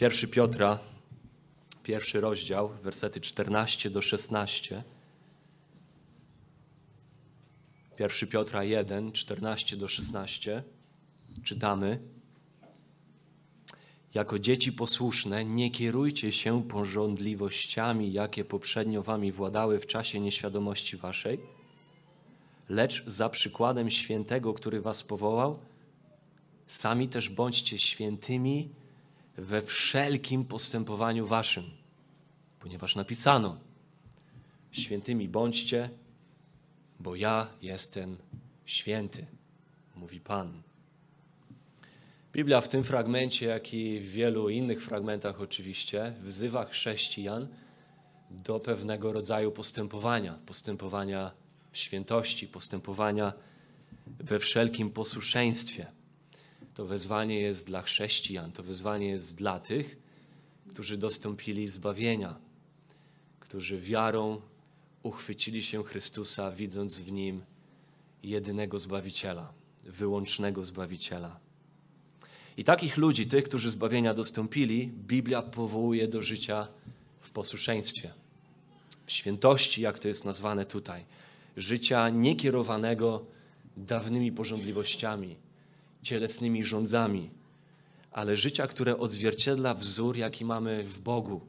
1 Piotra, pierwszy rozdział, wersety 14 do 16. 1 Piotra 1, 14 do 16. Czytamy. Jako dzieci posłuszne, nie kierujcie się pożądliwościami, jakie poprzednio wami władały w czasie nieświadomości waszej, lecz za przykładem świętego, który was powołał, sami też bądźcie świętymi we wszelkim postępowaniu waszym, ponieważ napisano: Świętymi bądźcie, bo ja jestem święty, mówi Pan. Biblia w tym fragmencie, jak i w wielu innych fragmentach oczywiście, wzywa chrześcijan do pewnego rodzaju postępowania, postępowania w świętości, postępowania we wszelkim posłuszeństwie. To wezwanie jest dla chrześcijan, to wezwanie jest dla tych, którzy dostąpili zbawienia, którzy wiarą uchwycili się Chrystusa, widząc w nim jedynego Zbawiciela, wyłącznego Zbawiciela. I takich ludzi, tych, którzy zbawienia dostąpili, Biblia powołuje do życia w posłuszeństwie, w świętości, jak to jest nazwane tutaj. Życia niekierowanego dawnymi porządliwościami, cielesnymi rządzami, ale życia, które odzwierciedla wzór, jaki mamy w Bogu,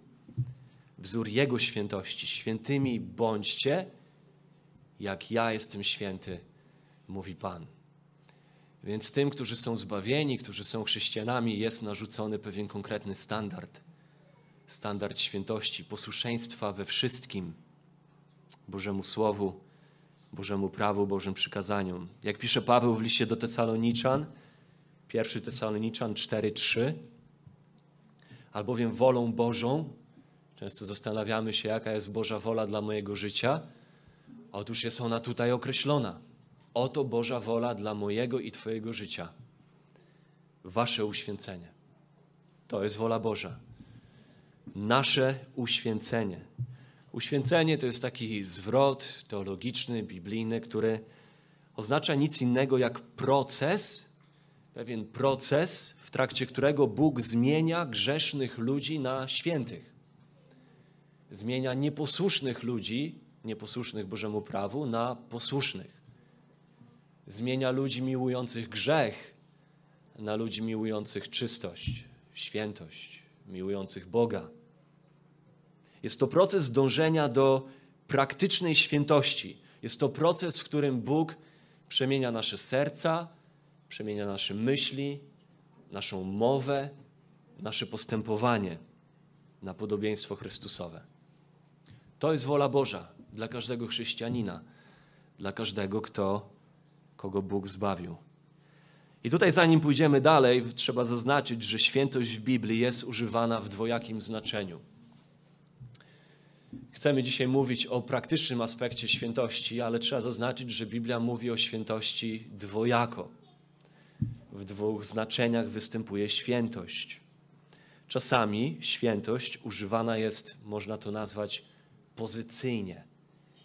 wzór Jego świętości. Świętymi bądźcie, jak ja jestem święty, mówi Pan. Więc tym, którzy są zbawieni, którzy są chrześcijanami, jest narzucony pewien konkretny standard. Standard świętości, posłuszeństwa we wszystkim Bożemu Słowu, Bożemu prawu, Bożym przykazaniom. Jak pisze Paweł w liście do Tesaloniczan, 1 Tesaloniczan 4:3, albowiem wolą Bożą, często zastanawiamy się, jaka jest Boża wola dla mojego życia. Otóż jest ona tutaj określona. Oto Boża wola dla mojego i Twojego życia. Wasze uświęcenie. To jest wola Boża. Nasze uświęcenie. Uświęcenie to jest taki zwrot teologiczny, biblijny, który oznacza nic innego jak proces, pewien proces, w trakcie którego Bóg zmienia grzesznych ludzi na świętych. Zmienia nieposłusznych ludzi, nieposłusznych Bożemu prawu, na posłusznych zmienia ludzi miłujących grzech na ludzi miłujących czystość, świętość, miłujących Boga. Jest to proces dążenia do praktycznej świętości. Jest to proces, w którym Bóg przemienia nasze serca, przemienia nasze myśli, naszą mowę, nasze postępowanie na podobieństwo Chrystusowe. To jest wola Boża dla każdego chrześcijanina, dla każdego, kto kogo Bóg zbawił. I tutaj, zanim pójdziemy dalej, trzeba zaznaczyć, że świętość w Biblii jest używana w dwojakim znaczeniu. Chcemy dzisiaj mówić o praktycznym aspekcie świętości, ale trzeba zaznaczyć, że Biblia mówi o świętości dwojako. W dwóch znaczeniach występuje świętość. Czasami świętość używana jest, można to nazwać, pozycyjnie.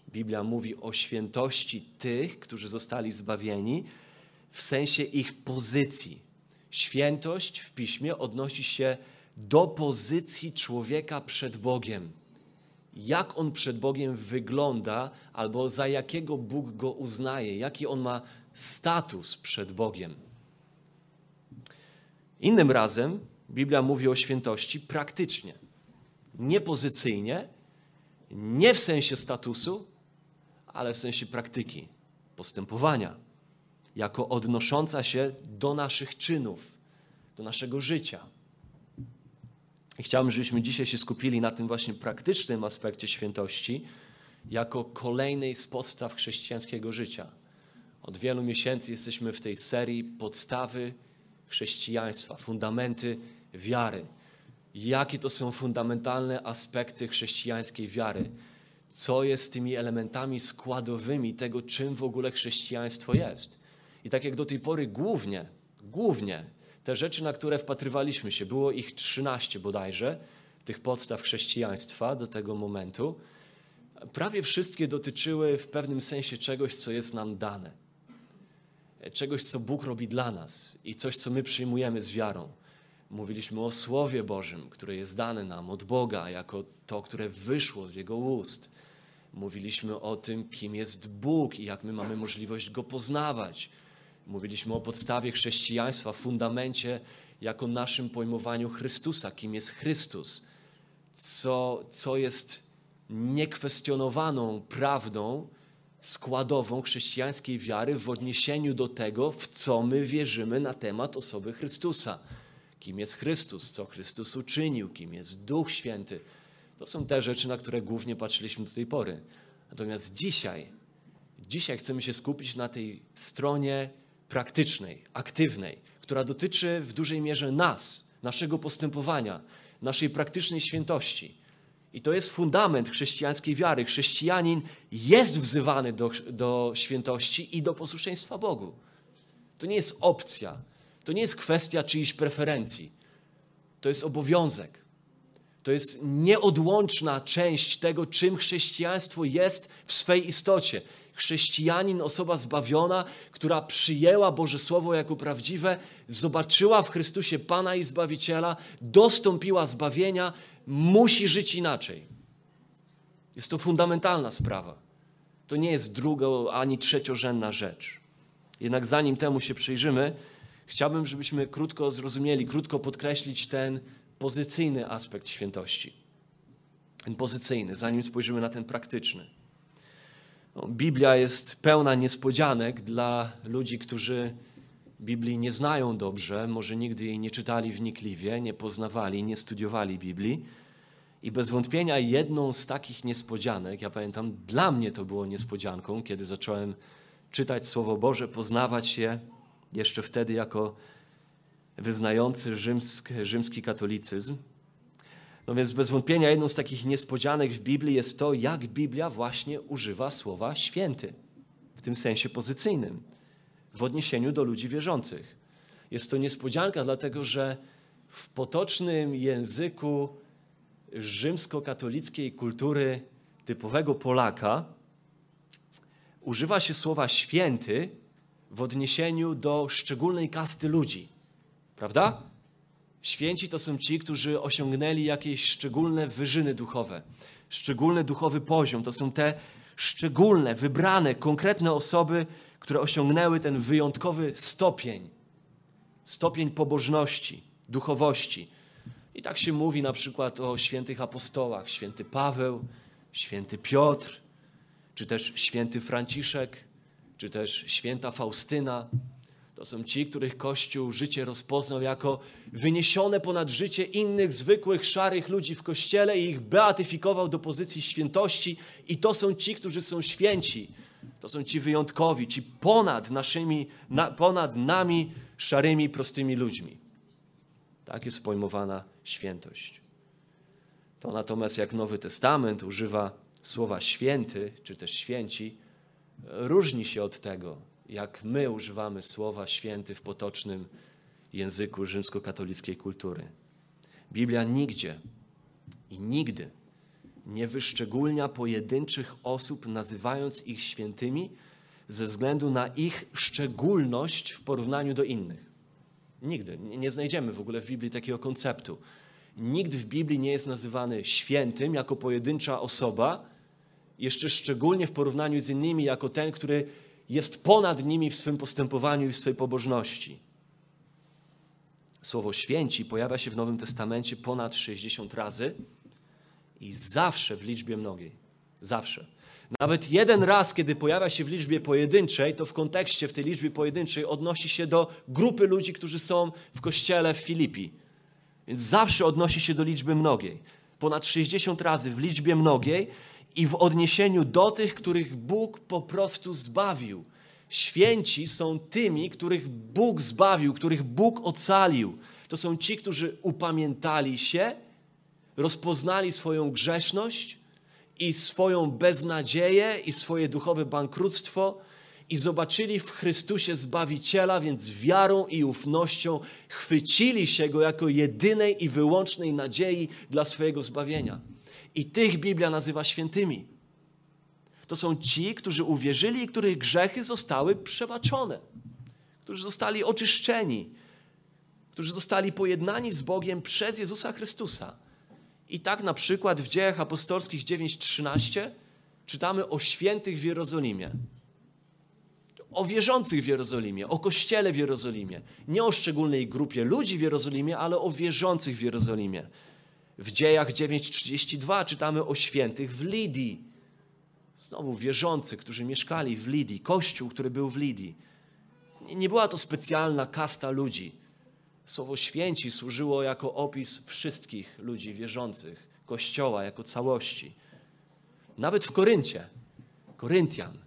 Biblia mówi o świętości tych, którzy zostali zbawieni, w sensie ich pozycji. Świętość w piśmie odnosi się do pozycji człowieka przed Bogiem. Jak on przed Bogiem wygląda, albo za jakiego Bóg go uznaje, jaki on ma status przed Bogiem. Innym razem Biblia mówi o świętości praktycznie, nie pozycyjnie, nie w sensie statusu, ale w sensie praktyki, postępowania, jako odnosząca się do naszych czynów, do naszego życia. I chciałbym, żebyśmy dzisiaj się skupili na tym właśnie praktycznym aspekcie świętości, jako kolejnej z podstaw chrześcijańskiego życia. Od wielu miesięcy jesteśmy w tej serii podstawy chrześcijaństwa, fundamenty wiary. Jakie to są fundamentalne aspekty chrześcijańskiej wiary? co jest tymi elementami składowymi tego, czym w ogóle chrześcijaństwo jest. I tak jak do tej pory głównie, głównie te rzeczy, na które wpatrywaliśmy się, było ich 13 bodajże, tych podstaw chrześcijaństwa do tego momentu, prawie wszystkie dotyczyły w pewnym sensie czegoś, co jest nam dane. Czegoś, co Bóg robi dla nas i coś, co my przyjmujemy z wiarą. Mówiliśmy o Słowie Bożym, które jest dane nam od Boga, jako to, które wyszło z Jego ust. Mówiliśmy o tym, kim jest Bóg i jak my mamy możliwość Go poznawać. Mówiliśmy o podstawie chrześcijaństwa, fundamencie, jako naszym pojmowaniu Chrystusa, kim jest Chrystus, co, co jest niekwestionowaną prawdą składową chrześcijańskiej wiary w odniesieniu do tego, w co my wierzymy na temat osoby Chrystusa. Kim jest Chrystus, co Chrystus uczynił, kim jest Duch Święty. To są te rzeczy, na które głównie patrzyliśmy do tej pory. Natomiast dzisiaj, dzisiaj chcemy się skupić na tej stronie praktycznej, aktywnej, która dotyczy w dużej mierze nas, naszego postępowania, naszej praktycznej świętości. I to jest fundament chrześcijańskiej wiary. Chrześcijanin jest wzywany do, do świętości i do posłuszeństwa Bogu. To nie jest opcja, to nie jest kwestia czyichś preferencji. To jest obowiązek. To jest nieodłączna część tego, czym chrześcijaństwo jest w swej istocie chrześcijanin, osoba zbawiona, która przyjęła Boże Słowo jako prawdziwe, zobaczyła w Chrystusie Pana i Zbawiciela, dostąpiła zbawienia, musi żyć inaczej. Jest to fundamentalna sprawa. To nie jest drugo ani trzeciorzędna rzecz. Jednak zanim temu się przyjrzymy, chciałbym, żebyśmy krótko zrozumieli, krótko podkreślić ten pozycyjny aspekt świętości. Ten pozycyjny, zanim spojrzymy na ten praktyczny. No, Biblia jest pełna niespodzianek dla ludzi, którzy Biblii nie znają dobrze, może nigdy jej nie czytali wnikliwie, nie poznawali, nie studiowali Biblii. I bez wątpienia jedną z takich niespodzianek, ja pamiętam, dla mnie to było niespodzianką, kiedy zacząłem czytać Słowo Boże, poznawać je jeszcze wtedy jako wyznający rzymski, rzymski katolicyzm. No więc bez wątpienia jedną z takich niespodzianek w Biblii jest to, jak Biblia właśnie używa słowa święty, w tym sensie pozycyjnym, w odniesieniu do ludzi wierzących. Jest to niespodzianka, dlatego że w potocznym języku rzymskokatolickiej kultury typowego Polaka używa się słowa święty w odniesieniu do szczególnej kasty ludzi. Prawda? Święci to są ci, którzy osiągnęli jakieś szczególne wyżyny duchowe, szczególny duchowy poziom. To są te szczególne, wybrane, konkretne osoby, które osiągnęły ten wyjątkowy stopień, stopień pobożności, duchowości. I tak się mówi na przykład o świętych apostołach, święty Paweł, święty Piotr, czy też święty Franciszek, czy też święta Faustyna. To są ci, których Kościół życie rozpoznał jako wyniesione ponad życie innych zwykłych, szarych ludzi w Kościele i ich beatyfikował do pozycji świętości. I to są ci, którzy są święci. To są ci wyjątkowi, ci ponad naszymi, na, ponad nami, szarymi, prostymi ludźmi. Tak jest pojmowana świętość. To natomiast jak Nowy Testament używa słowa święty, czy też święci, różni się od tego, jak my używamy słowa święty w potocznym języku rzymskokatolickiej kultury. Biblia nigdzie i nigdy nie wyszczególnia pojedynczych osób, nazywając ich świętymi ze względu na ich szczególność w porównaniu do innych. Nigdy. Nie znajdziemy w ogóle w Biblii takiego konceptu. Nikt w Biblii nie jest nazywany świętym jako pojedyncza osoba, jeszcze szczególnie w porównaniu z innymi, jako ten, który jest ponad nimi w swym postępowaniu i w swojej pobożności. Słowo święci pojawia się w Nowym Testamencie ponad 60 razy i zawsze w liczbie mnogiej. Zawsze. Nawet jeden raz, kiedy pojawia się w liczbie pojedynczej, to w kontekście w tej liczbie pojedynczej odnosi się do grupy ludzi, którzy są w kościele w Filipi. Więc zawsze odnosi się do liczby mnogiej. Ponad 60 razy w liczbie mnogiej i w odniesieniu do tych, których Bóg po prostu zbawił. Święci są tymi, których Bóg zbawił, których Bóg ocalił. To są ci, którzy upamiętali się, rozpoznali swoją grzeszność i swoją beznadzieję i swoje duchowe bankructwo i zobaczyli w Chrystusie Zbawiciela, więc wiarą i ufnością chwycili się Go jako jedynej i wyłącznej nadziei dla swojego zbawienia. I tych Biblia nazywa świętymi. To są ci, którzy uwierzyli i których grzechy zostały przebaczone, którzy zostali oczyszczeni, którzy zostali pojednani z Bogiem przez Jezusa Chrystusa. I tak na przykład w Dziejach Apostolskich 9:13 czytamy o świętych w Jerozolimie. O wierzących w Jerozolimie, o kościele w Jerozolimie. Nie o szczególnej grupie ludzi w Jerozolimie, ale o wierzących w Jerozolimie. W Dziejach 9:32 czytamy o świętych w Lidii. Znowu wierzący, którzy mieszkali w Lidii, kościół, który był w Lidii. Nie była to specjalna kasta ludzi. Słowo święci służyło jako opis wszystkich ludzi wierzących, kościoła jako całości. Nawet w Koryncie, Koryntian,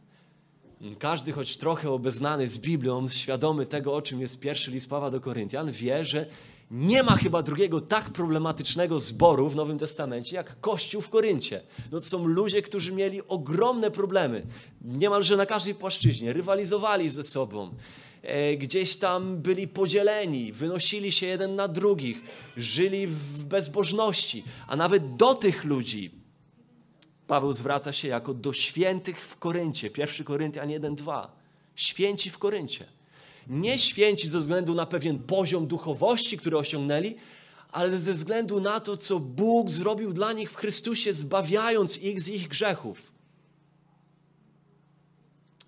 każdy choć trochę obeznany z Biblią, świadomy tego, o czym jest pierwszy list Pawła do Koryntian, wie, że nie ma chyba drugiego tak problematycznego zboru w Nowym Testamencie jak Kościół w Koryncie. No to są ludzie, którzy mieli ogromne problemy, niemalże na każdej płaszczyźnie, rywalizowali ze sobą, gdzieś tam byli podzieleni, wynosili się jeden na drugich, żyli w bezbożności, a nawet do tych ludzi Paweł zwraca się jako do świętych w Koryncie. 1 Koryntian 1-2. Święci w Koryncie nie święci ze względu na pewien poziom duchowości, który osiągnęli, ale ze względu na to, co Bóg zrobił dla nich w Chrystusie, zbawiając ich z ich grzechów.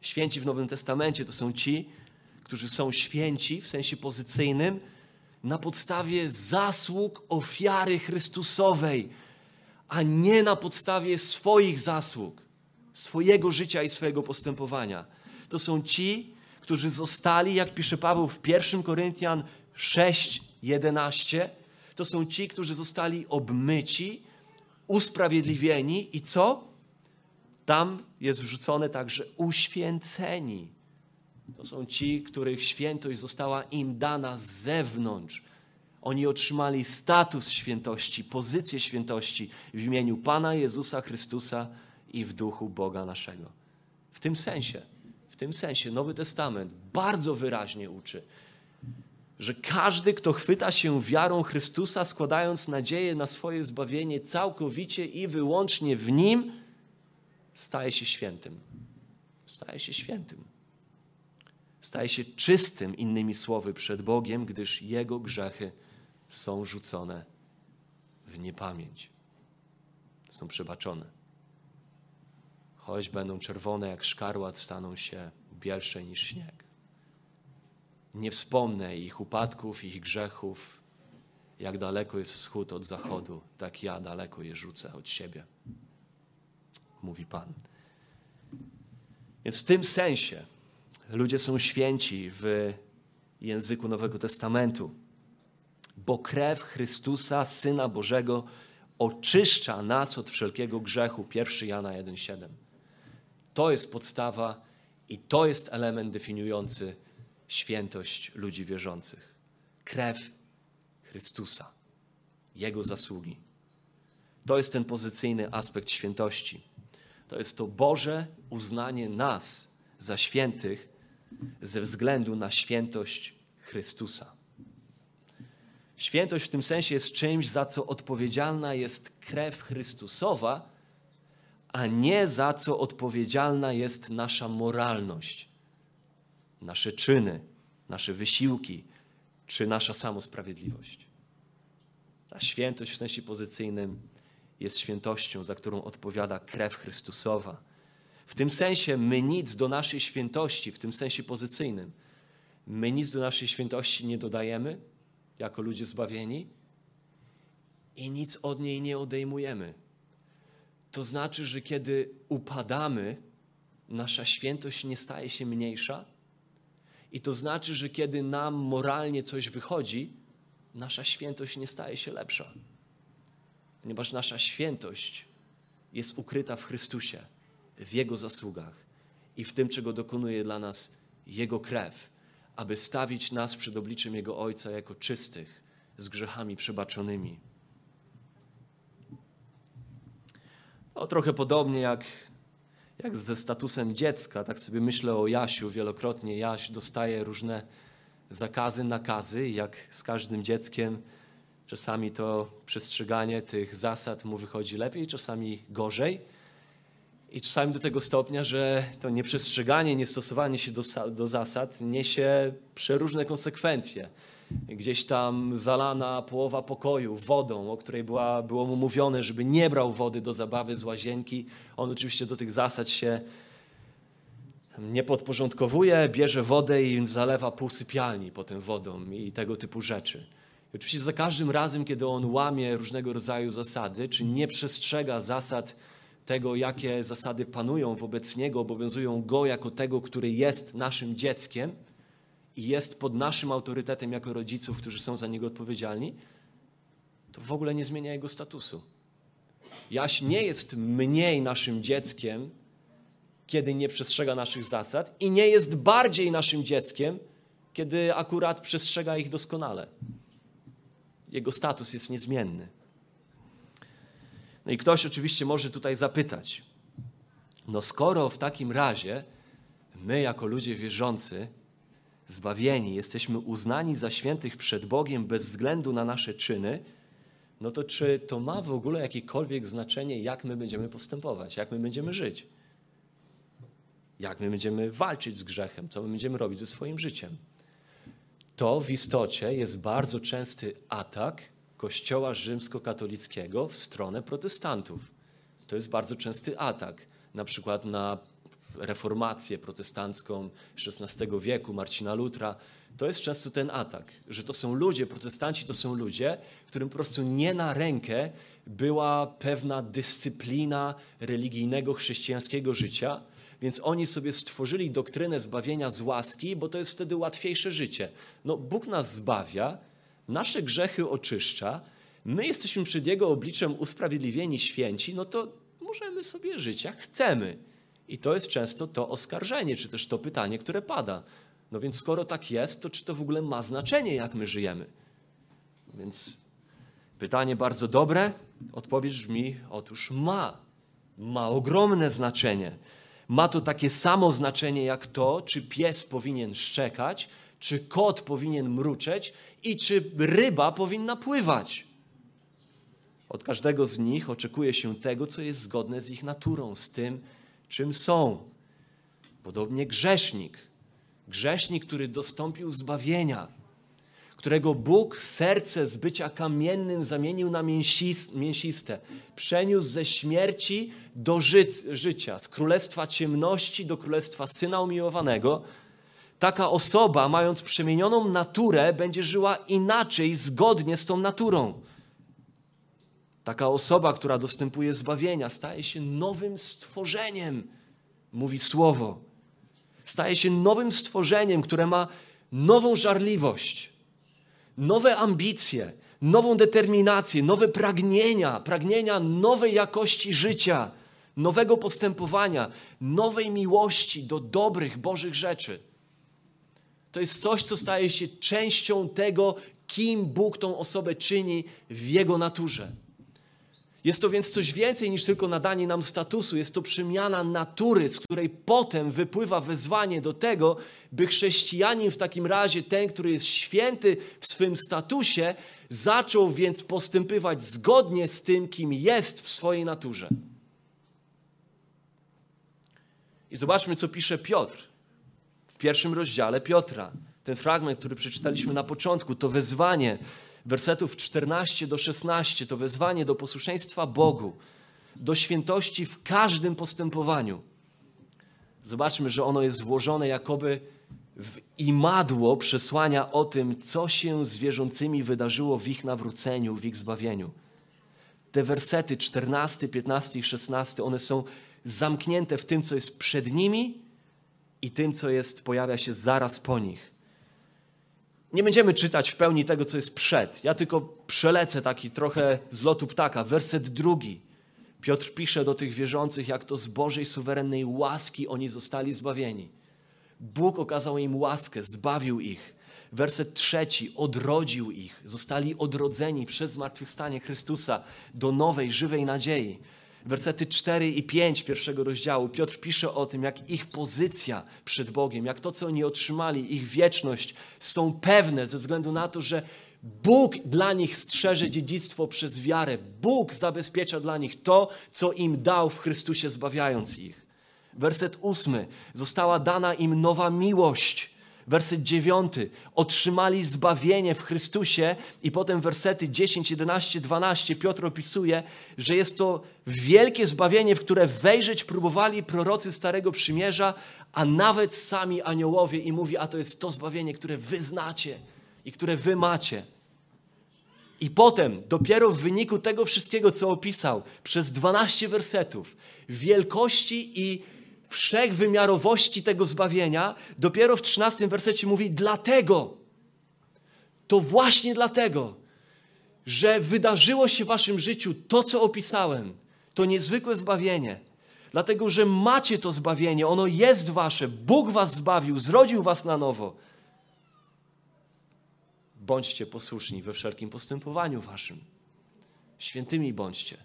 Święci w Nowym Testamencie to są ci, którzy są święci w sensie pozycyjnym na podstawie zasług ofiary Chrystusowej, a nie na podstawie swoich zasług, swojego życia i swojego postępowania. To są ci, którzy zostali, jak pisze Paweł w 1 Koryntian 6, 11, to są ci, którzy zostali obmyci, usprawiedliwieni i co? Tam jest wrzucone także uświęceni. To są ci, których świętość została im dana z zewnątrz. Oni otrzymali status świętości, pozycję świętości w imieniu Pana Jezusa Chrystusa i w duchu Boga naszego. W tym sensie tym sensie Nowy Testament bardzo wyraźnie uczy, że każdy, kto chwyta się wiarą Chrystusa, składając nadzieję na swoje zbawienie całkowicie i wyłącznie w Nim, staje się świętym. Staje się świętym. Staje się czystym, innymi słowy, przed Bogiem, gdyż Jego grzechy są rzucone w niepamięć. Są przebaczone choć będą czerwone jak szkarłat, staną się bielsze niż śnieg. Nie wspomnę ich upadków, ich grzechów. Jak daleko jest wschód od zachodu, tak ja daleko je rzucę od siebie, mówi Pan. Więc w tym sensie ludzie są święci w języku Nowego Testamentu, bo krew Chrystusa, Syna Bożego, oczyszcza nas od wszelkiego grzechu. 1 Jana 1,7. To jest podstawa i to jest element definiujący świętość ludzi wierzących. Krew Chrystusa, Jego zasługi. To jest ten pozycyjny aspekt świętości. To jest to Boże uznanie nas za świętych ze względu na świętość Chrystusa. Świętość w tym sensie jest czymś, za co odpowiedzialna jest krew Chrystusowa, a nie za co odpowiedzialna jest nasza moralność, nasze czyny, nasze wysiłki czy nasza samosprawiedliwość. Ta świętość w sensie pozycyjnym jest świętością, za którą odpowiada krew Chrystusowa. W tym sensie my nic do naszej świętości, w tym sensie pozycyjnym, my nic do naszej świętości nie dodajemy jako ludzie zbawieni i nic od niej nie odejmujemy. To znaczy, że kiedy upadamy, nasza świętość nie staje się mniejsza. I to znaczy, że kiedy nam moralnie coś wychodzi, nasza świętość nie staje się lepsza. Ponieważ nasza świętość jest ukryta w Chrystusie, w Jego zasługach i w tym, czego dokonuje dla nas Jego krew, aby stawić nas przed obliczem Jego Ojca jako czystych, z grzechami przebaczonymi. No, trochę podobnie jak, jak ze statusem dziecka, tak sobie myślę o Jasiu. Wielokrotnie Jaś dostaje różne zakazy, nakazy, jak z każdym dzieckiem. Czasami to przestrzeganie tych zasad mu wychodzi lepiej, czasami gorzej. I czasami do tego stopnia, że to nieprzestrzeganie, niestosowanie się do, do zasad niesie przeróżne konsekwencje. gdzieś tam zalana połowa pokoju wodą, o której była, było mu mówione, żeby nie brał wody do zabawy z łazienki. On oczywiście do tych zasad się nie podporządkowuje, bierze wodę i zalewa pół sypialni potem wodą i tego typu rzeczy. I oczywiście za każdym razem, kiedy on łamie różnego rodzaju zasady, czy nie przestrzega zasad tego, jakie zasady panują wobec niego, obowiązują go jako tego, który jest naszym dzieckiem i jest pod naszym autorytetem jako rodziców, którzy są za niego odpowiedzialni, to w ogóle nie zmienia jego statusu. Jaś nie jest mniej naszym dzieckiem, kiedy nie przestrzega naszych zasad, i nie jest bardziej naszym dzieckiem, kiedy akurat przestrzega ich doskonale. Jego status jest niezmienny. No i ktoś oczywiście może tutaj zapytać: No, skoro w takim razie my, jako ludzie wierzący, zbawieni, jesteśmy uznani za świętych przed Bogiem bez względu na nasze czyny, no to czy to ma w ogóle jakiekolwiek znaczenie, jak my będziemy postępować, jak my będziemy żyć? Jak my będziemy walczyć z grzechem, co my będziemy robić ze swoim życiem? To w istocie jest bardzo częsty atak Kościoła rzymskokatolickiego w stronę protestantów. To jest bardzo częsty atak, na przykład na reformację protestancką XVI wieku, Marcina Lutra. To jest często ten atak, że to są ludzie, protestanci to są ludzie, którym po prostu nie na rękę była pewna dyscyplina religijnego, chrześcijańskiego życia, więc oni sobie stworzyli doktrynę zbawienia z łaski, bo to jest wtedy łatwiejsze życie. No, Bóg nas zbawia, nasze grzechy oczyszcza, my jesteśmy przed Jego obliczem usprawiedliwieni, święci, no to możemy sobie żyć jak chcemy. I to jest często to oskarżenie, czy też to pytanie, które pada. No więc skoro tak jest, to czy to w ogóle ma znaczenie, jak my żyjemy? Więc pytanie bardzo dobre. Odpowiedź brzmi: otóż ma. Ma ogromne znaczenie. Ma to takie samo znaczenie jak to, czy pies powinien szczekać, czy kot powinien mruczeć i czy ryba powinna pływać. Od każdego z nich oczekuje się tego, co jest zgodne z ich naturą, z tym, czym są. Podobnie grzesznik. Grzesznik, który dostąpił zbawienia, którego Bóg serce z bycia kamiennym zamienił na mięsiste, przeniósł ze śmierci do ży życia, z królestwa ciemności do królestwa syna umiłowanego. Taka osoba, mając przemienioną naturę, będzie żyła inaczej, zgodnie z tą naturą. Taka osoba, która dostępuje zbawienia, staje się nowym stworzeniem, mówi słowo. Staje się nowym stworzeniem, które ma nową żarliwość, nowe ambicje, nową determinację, nowe pragnienia, pragnienia nowej jakości życia, nowego postępowania, nowej miłości do dobrych Bożych rzeczy. To jest coś, co staje się częścią tego, kim Bóg tą osobę czyni w jego naturze. Jest to więc coś więcej niż tylko nadanie nam statusu, jest to przemiana natury, z której potem wypływa wezwanie do tego, by chrześcijanin w takim razie, ten, który jest święty w swym statusie, zaczął więc postępować zgodnie z tym, kim jest w swojej naturze. I zobaczmy, co pisze Piotr pierwszym rozdziale Piotra. Ten fragment, który przeczytaliśmy na początku, to wezwanie wersetów 14 do 16 to wezwanie do posłuszeństwa Bogu, do świętości w każdym postępowaniu. Zobaczmy, że ono jest włożone jakoby w imadło przesłania o tym, co się z wierzącymi wydarzyło w ich nawróceniu, w ich zbawieniu. Te wersety 14, 15 i 16, one są zamknięte w tym, co jest przed nimi i tym, co jest, pojawia się zaraz po nich. Nie będziemy czytać w pełni tego, co jest przed. Ja tylko przelecę taki trochę z lotu ptaka. Werset drugi. Piotr pisze do tych wierzących, jak to z Bożej suwerennej łaski oni zostali zbawieni. Bóg okazał im łaskę, zbawił ich. Werset trzeci, odrodził ich, zostali odrodzeni przez zmartwychwstanie Chrystusa do nowej, żywej nadziei wersety 4 i 5 pierwszego rozdziału, Piotr pisze o tym, jak ich pozycja przed Bogiem, jak to, co oni otrzymali, ich wieczność są pewne ze względu na to, że Bóg dla nich strzeże dziedzictwo przez wiarę. Bóg zabezpiecza dla nich to, co im dał w Chrystusie, zbawiając ich. Werset ósmy. Została dana im nowa miłość Werset 9. Otrzymali zbawienie w Chrystusie i potem wersety 10, 11, 12 Piotr opisuje, że jest to wielkie zbawienie, w które wejrzeć próbowali prorocy Starego Przymierza, a nawet sami aniołowie i mówi, a to jest to zbawienie, które wy znacie i które wy macie. I potem, dopiero w wyniku tego wszystkiego, co opisał, przez 12 wersetów, wielkości i wszechwymiarowości tego zbawienia, dopiero w 13 wersecie mówi: Dlatego, to właśnie dlatego, że wydarzyło się w Waszym życiu to, co opisałem, to niezwykłe zbawienie. Dlatego, że macie to zbawienie, ono jest Wasze, Bóg Was zbawił, zrodził Was na nowo bądźcie posłuszni we wszelkim postępowaniu waszym. Świętymi bądźcie,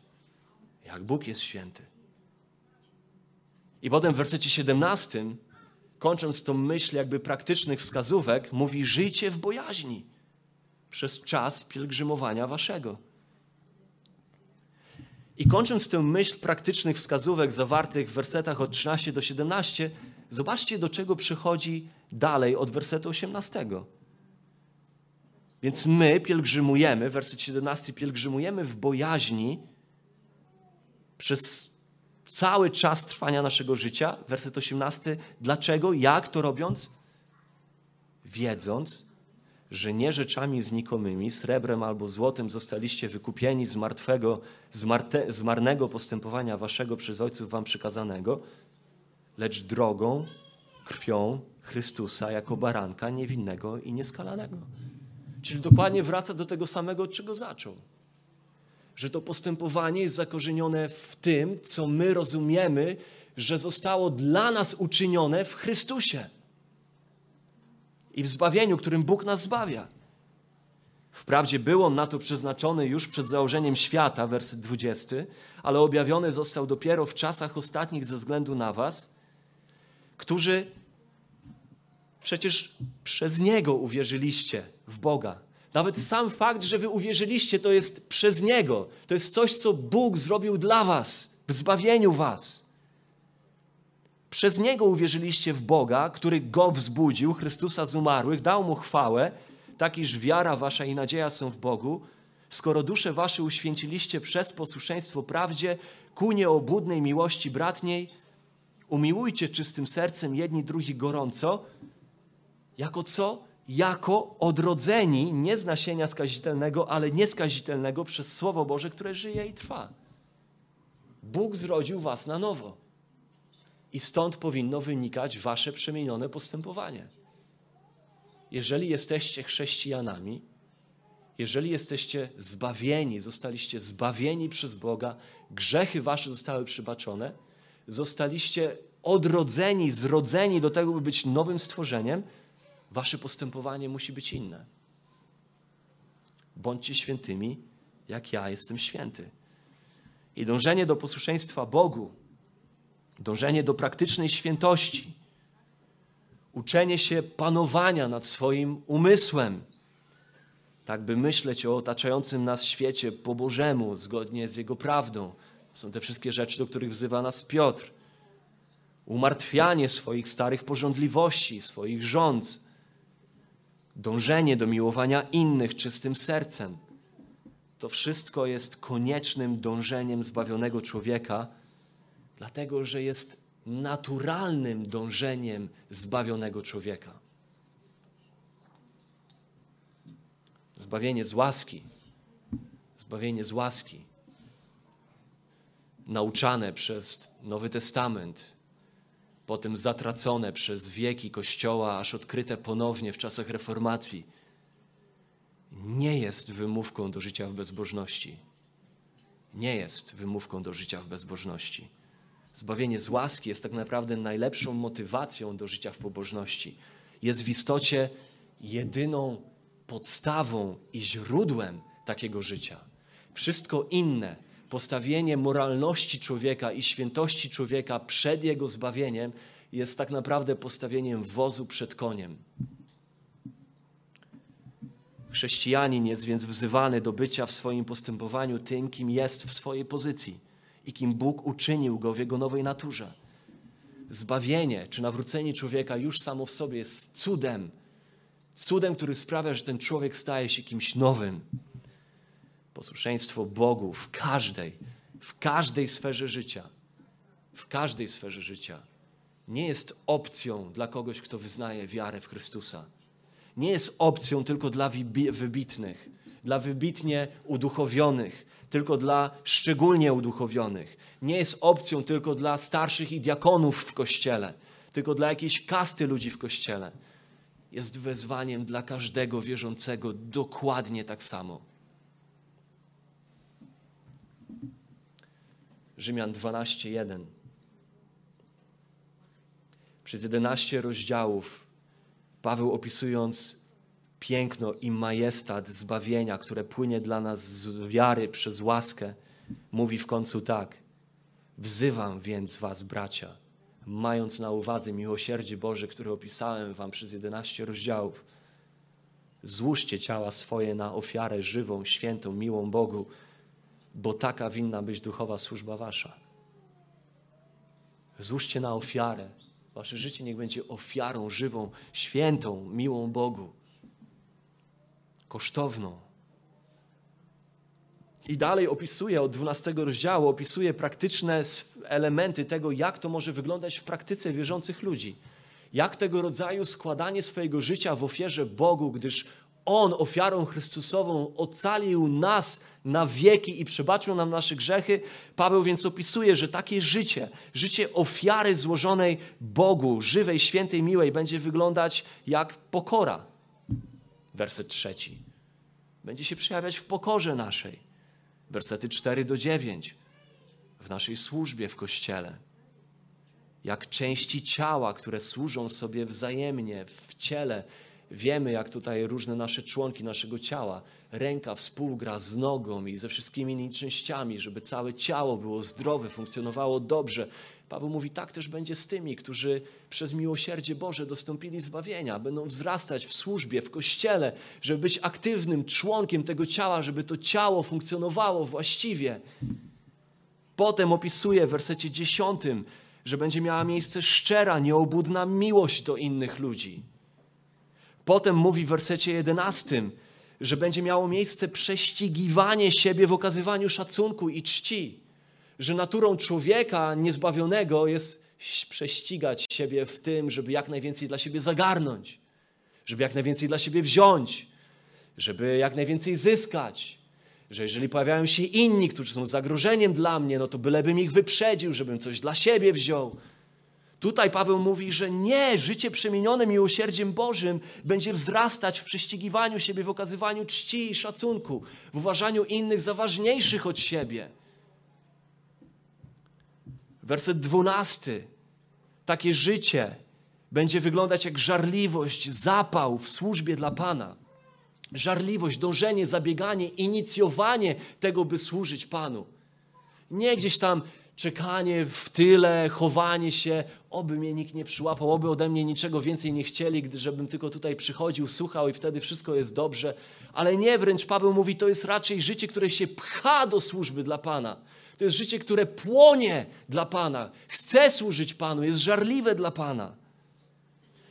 jak Bóg jest święty. I potem w wersecie 17, kończąc tą myśl jakby praktycznych wskazówek, mówi: Żyjcie w bojaźni przez czas pielgrzymowania waszego. I kończąc tę myśl praktycznych wskazówek zawartych w wersetach od 13 do 17, zobaczcie, do czego przychodzi dalej od wersetu 18. Więc my pielgrzymujemy, werset 17, pielgrzymujemy w bojaźni przez cały czas trwania naszego życia. Werset 18, dlaczego, jak to robiąc? Wiedząc, że nie rzeczami znikomymi, srebrem albo złotem zostaliście wykupieni z martwego, z, marte, z marnego postępowania waszego przez ojców wam przykazanego, lecz drogą, krwią Chrystusa jako baranka niewinnego i nieskalanego. Czyli dokładnie wraca do tego samego, od czego zaczął. Że to postępowanie jest zakorzenione w tym, co my rozumiemy, że zostało dla nas uczynione w Chrystusie i w zbawieniu, którym Bóg nas zbawia. Wprawdzie był on na to przeznaczony już przed założeniem świata, werset 20, ale objawiony został dopiero w czasach ostatnich ze względu na Was, którzy Przecież przez Niego uwierzyliście w Boga. Nawet sam fakt, że wy uwierzyliście, to jest przez Niego. To jest coś, co Bóg zrobił dla was, w zbawieniu was. Przez Niego uwierzyliście w Boga, który Go wzbudził, Chrystusa z umarłych, dał Mu chwałę, tak iż wiara wasza i nadzieja są w Bogu, skoro dusze wasze uświęciliście przez posłuszeństwo prawdzie ku nieobudnej miłości bratniej, umiłujcie czystym sercem jedni drugich gorąco, jako co? Jako odrodzeni nie z nasienia skazitelnego, ale nieskazitelnego przez Słowo Boże, które żyje i trwa. Bóg zrodził was na nowo. I stąd powinno wynikać wasze przemienione postępowanie. Jeżeli jesteście chrześcijanami, jeżeli jesteście zbawieni, zostaliście zbawieni przez Boga, grzechy wasze zostały przybaczone, zostaliście odrodzeni, zrodzeni do tego, by być nowym stworzeniem, Wasze postępowanie musi być inne. Bądźcie świętymi, jak ja jestem święty. I dążenie do posłuszeństwa Bogu, dążenie do praktycznej świętości, uczenie się panowania nad swoim umysłem, tak by myśleć o otaczającym nas świecie po Bożemu, zgodnie z Jego prawdą. Są te wszystkie rzeczy, do których wzywa nas Piotr. Umartwianie swoich starych porządliwości, swoich rządz, dążenie do miłowania innych czystym sercem. To wszystko jest koniecznym dążeniem zbawionego człowieka, dlatego że jest naturalnym dążeniem zbawionego człowieka. Zbawienie z łaski, zbawienie z łaski, nauczane przez Nowy Testament, potem zatracone przez wieki Kościoła, aż odkryte ponownie w czasach reformacji, nie jest wymówką do życia w bezbożności. Nie jest wymówką do życia w bezbożności. Zbawienie z łaski jest tak naprawdę najlepszą motywacją do życia w pobożności. Jest w istocie jedyną podstawą i źródłem takiego życia. Wszystko inne postawienie moralności człowieka i świętości człowieka przed jego zbawieniem jest tak naprawdę postawieniem wozu przed koniem. Chrześcijanin jest więc wzywany do bycia w swoim postępowaniu tym, kim jest w swojej pozycji i kim Bóg uczynił go w jego nowej naturze. zbawienie czy nawrócenie człowieka już samo w sobie jest cudem. Cudem, który sprawia, że ten człowiek staje się kimś nowym. Posłuszeństwo Bogu w każdej, w każdej sferze życia, w każdej sferze życia nie jest opcją dla kogoś, kto wyznaje wiarę w Chrystusa. Nie jest opcją tylko dla wybitnych, dla wybitnie uduchowionych, tylko dla szczególnie uduchowionych. Nie jest opcją tylko dla starszych i diakonów w kościele, tylko dla jakiejś kasty ludzi w kościele. Jest wezwaniem dla każdego wierzącego dokładnie tak samo. Rzymian 12:1. Przez 11 rozdziałów Paweł opisując piękno i majestat zbawienia, które płynie dla nas z wiary przez łaskę, mówi w końcu tak: Wzywam więc Was, bracia, mając na uwadze miłosierdzie Boże, które opisałem Wam przez 11 rozdziałów, złóżcie ciała swoje na ofiarę żywą, świętą, miłą Bogu, bo taka winna być duchowa służba Wasza. Złóżcie na ofiarę. Wasze życie niech będzie ofiarą żywą, świętą, miłą Bogu kosztowną. I dalej opisuje od 12 rozdziału, opisuje praktyczne elementy tego, jak to może wyglądać w praktyce wierzących ludzi. Jak tego rodzaju składanie swojego życia w ofierze Bogu, gdyż On ofiarą Chrystusową ocalił nas na wieki i przebaczył nam nasze grzechy. Paweł więc opisuje, że takie życie, życie ofiary złożonej Bogu, żywej, świętej, miłej, będzie wyglądać jak pokora. Werset trzeci będzie się przejawiać w pokorze naszej. Wersety 4 do 9. W naszej służbie w kościele. Jak części ciała, które służą sobie wzajemnie w ciele. Wiemy, jak tutaj różne nasze członki naszego ciała, ręka współgra z nogą i ze wszystkimi innymi częściami, żeby całe ciało było zdrowe, funkcjonowało dobrze, Paweł mówi, tak też będzie z tymi, którzy przez miłosierdzie Boże dostąpili zbawienia, będą wzrastać w służbie, w kościele, żeby być aktywnym członkiem tego ciała, żeby to ciało funkcjonowało właściwie. Potem opisuje w wersecie dziesiątym, że będzie miała miejsce szczera, nieobudna miłość do innych ludzi. Potem mówi w wersecie jedenastym, że będzie miało miejsce prześcigiwanie siebie w okazywaniu szacunku i czci że naturą człowieka niezbawionego jest prześcigać siebie w tym, żeby jak najwięcej dla siebie zagarnąć, żeby jak najwięcej dla siebie wziąć, żeby jak najwięcej zyskać. Że jeżeli pojawiają się inni, którzy są zagrożeniem dla mnie, no to bylebym ich wyprzedził, żebym coś dla siebie wziął. Tutaj Paweł mówi, że nie, życie przemienione miłosierdziem Bożym będzie wzrastać w prześcigiwaniu siebie, w okazywaniu czci i szacunku, w uważaniu innych za ważniejszych od siebie. Werset dwunasty. Takie życie będzie wyglądać jak żarliwość, zapał w służbie dla Pana. Żarliwość, dążenie, zabieganie, inicjowanie tego, by służyć Panu. Nie gdzieś tam czekanie w tyle, chowanie się, oby mnie nikt nie przyłapał, oby ode mnie niczego więcej nie chcieli, gdy żebym tylko tutaj przychodził, słuchał i wtedy wszystko jest dobrze. Ale nie, wręcz Paweł mówi, to jest raczej życie, które się pcha do służby dla Pana. To jest życie, które płonie dla Pana, chce służyć Panu, jest żarliwe dla Pana.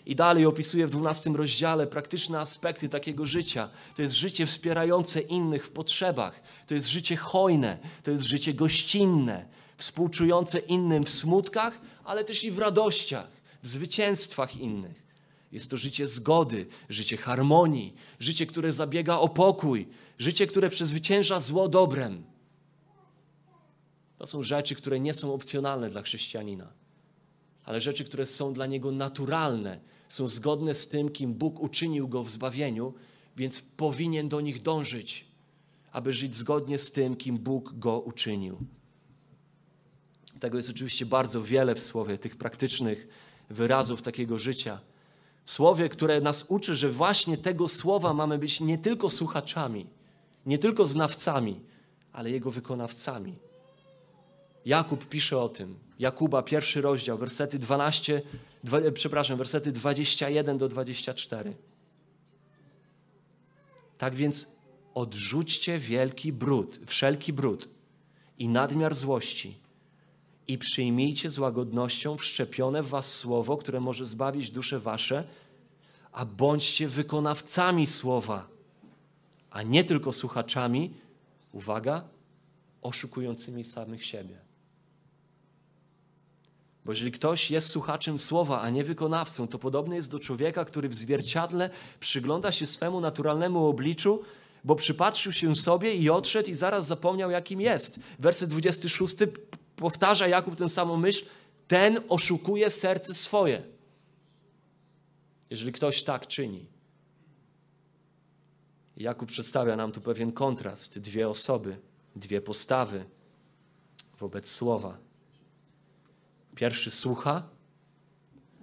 I dalej opisuje w 12 rozdziale praktyczne aspekty takiego życia. To jest życie wspierające innych w potrzebach. To jest życie hojne, to jest życie gościnne, współczujące innym w smutkach, ale też i w radościach, w zwycięstwach innych. Jest to życie zgody, życie harmonii, życie, które zabiega o pokój, życie, które przezwycięża zło dobrem. To są rzeczy, które nie są opcjonalne dla chrześcijanina, ale rzeczy, które są dla niego naturalne, są zgodne z tym, kim Bóg uczynił go w zbawieniu, więc powinien do nich dążyć, aby żyć zgodnie z tym, kim Bóg go uczynił. Tego jest oczywiście bardzo wiele w słowie, tych praktycznych wyrazów takiego życia. W słowie, które nas uczy, że właśnie tego słowa mamy być nie tylko słuchaczami, nie tylko znawcami, ale jego wykonawcami. Jakub pisze o tym. Jakuba, pierwszy rozdział, wersety 12, dwa, przepraszam, wersety 21 do 24. Tak więc odrzućcie wielki brud, wszelki brud i nadmiar złości i przyjmijcie z łagodnością wszczepione w was słowo, które może zbawić dusze wasze, a bądźcie wykonawcami słowa, a nie tylko słuchaczami, uwaga, oszukującymi samych siebie. Bo jeżeli ktoś jest słuchaczem słowa, a nie wykonawcą, to podobny jest do człowieka, który w zwierciadle przygląda się swemu naturalnemu obliczu, bo przypatrzył się sobie i odszedł i zaraz zapomniał, jakim jest. Werset 26 powtarza Jakub tę samą myśl. Ten oszukuje serce swoje. Jeżeli ktoś tak czyni. Jakub przedstawia nam tu pewien kontrast. Dwie osoby, dwie postawy wobec słowa. Pierwszy słucha,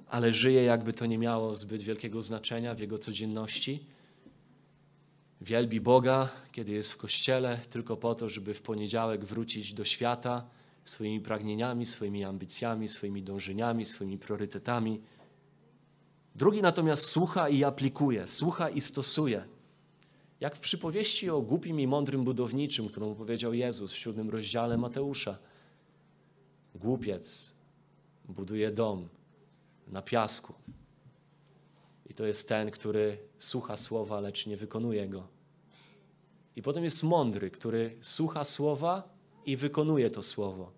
ale żyje, jakby to nie miało zbyt wielkiego znaczenia w jego codzienności. Wielbi Boga, kiedy jest w kościele, tylko po to, żeby w poniedziałek wrócić do świata swoimi pragnieniami, swoimi ambicjami, swoimi dążeniami, swoimi priorytetami. Drugi natomiast słucha i aplikuje, słucha i stosuje. Jak w przypowieści o głupim i mądrym budowniczym, którą powiedział Jezus w siódmym rozdziale Mateusza. Głupiec buduje dom na piasku. I to jest ten, który słucha słowa, lecz nie wykonuje go. I potem jest mądry, który słucha słowa i wykonuje to słowo.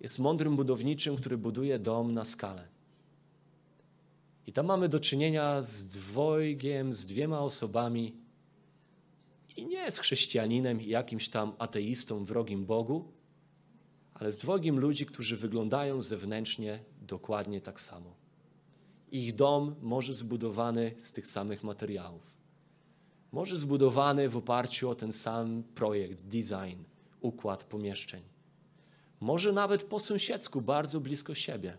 Jest mądrym budowniczym, który buduje dom na skalę. I tam mamy do czynienia z dwojgiem, z dwiema osobami. I nie z chrześcijaninem i jakimś tam ateistą, wrogim Bogu, ale z dwogiem ludzi, którzy wyglądają zewnętrznie dokładnie tak samo. Ich dom może zbudowany z tych samych materiałów. Może zbudowany w oparciu o ten sam projekt, design, układ pomieszczeń. Może nawet po sąsiedzku, bardzo blisko siebie.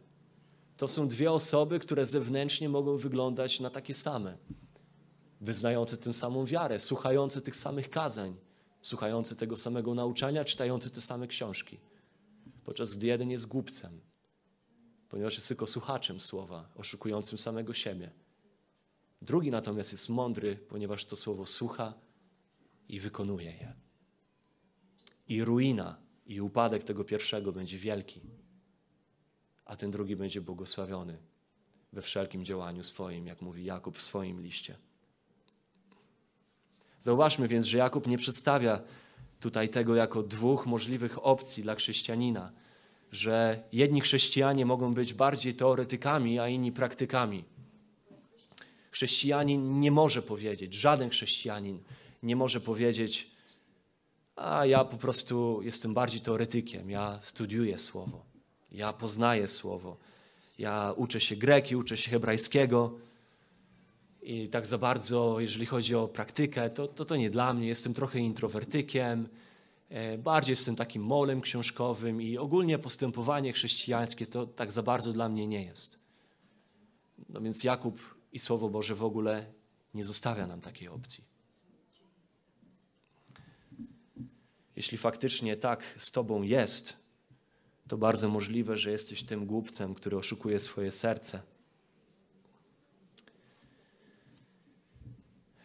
To są dwie osoby, które zewnętrznie mogą wyglądać na takie same. Wyznające tę samą wiarę, słuchające tych samych kazań, słuchające tego samego nauczania, czytające te same książki podczas gdy jeden jest głupcem, ponieważ jest tylko słuchaczem słowa, oszukującym samego siebie. Drugi natomiast jest mądry, ponieważ to słowo słucha i wykonuje je. I ruina i upadek tego pierwszego będzie wielki, a ten drugi będzie błogosławiony we wszelkim działaniu swoim, jak mówi Jakub w swoim liście. Zauważmy więc, że Jakub nie przedstawia tutaj tego jako dwóch możliwych opcji dla chrześcijanina, że jedni chrześcijanie mogą być bardziej teoretykami, a inni praktykami. Chrześcijanin nie może powiedzieć, żaden chrześcijanin nie może powiedzieć, a ja po prostu jestem bardziej teoretykiem, ja studiuję słowo, ja poznaję słowo, ja uczę się greki, uczę się hebrajskiego i tak za bardzo, jeżeli chodzi o praktykę, to, to, to nie dla mnie. Jestem trochę introwertykiem, e, bardziej jestem takim molem książkowym i ogólnie postępowanie chrześcijańskie to tak za bardzo dla mnie nie jest. No więc Jakub i Słowo Boże w ogóle nie zostawia nam takiej opcji. Jeśli faktycznie tak z Tobą jest, to bardzo możliwe, że jesteś tym głupcem, który oszukuje swoje serce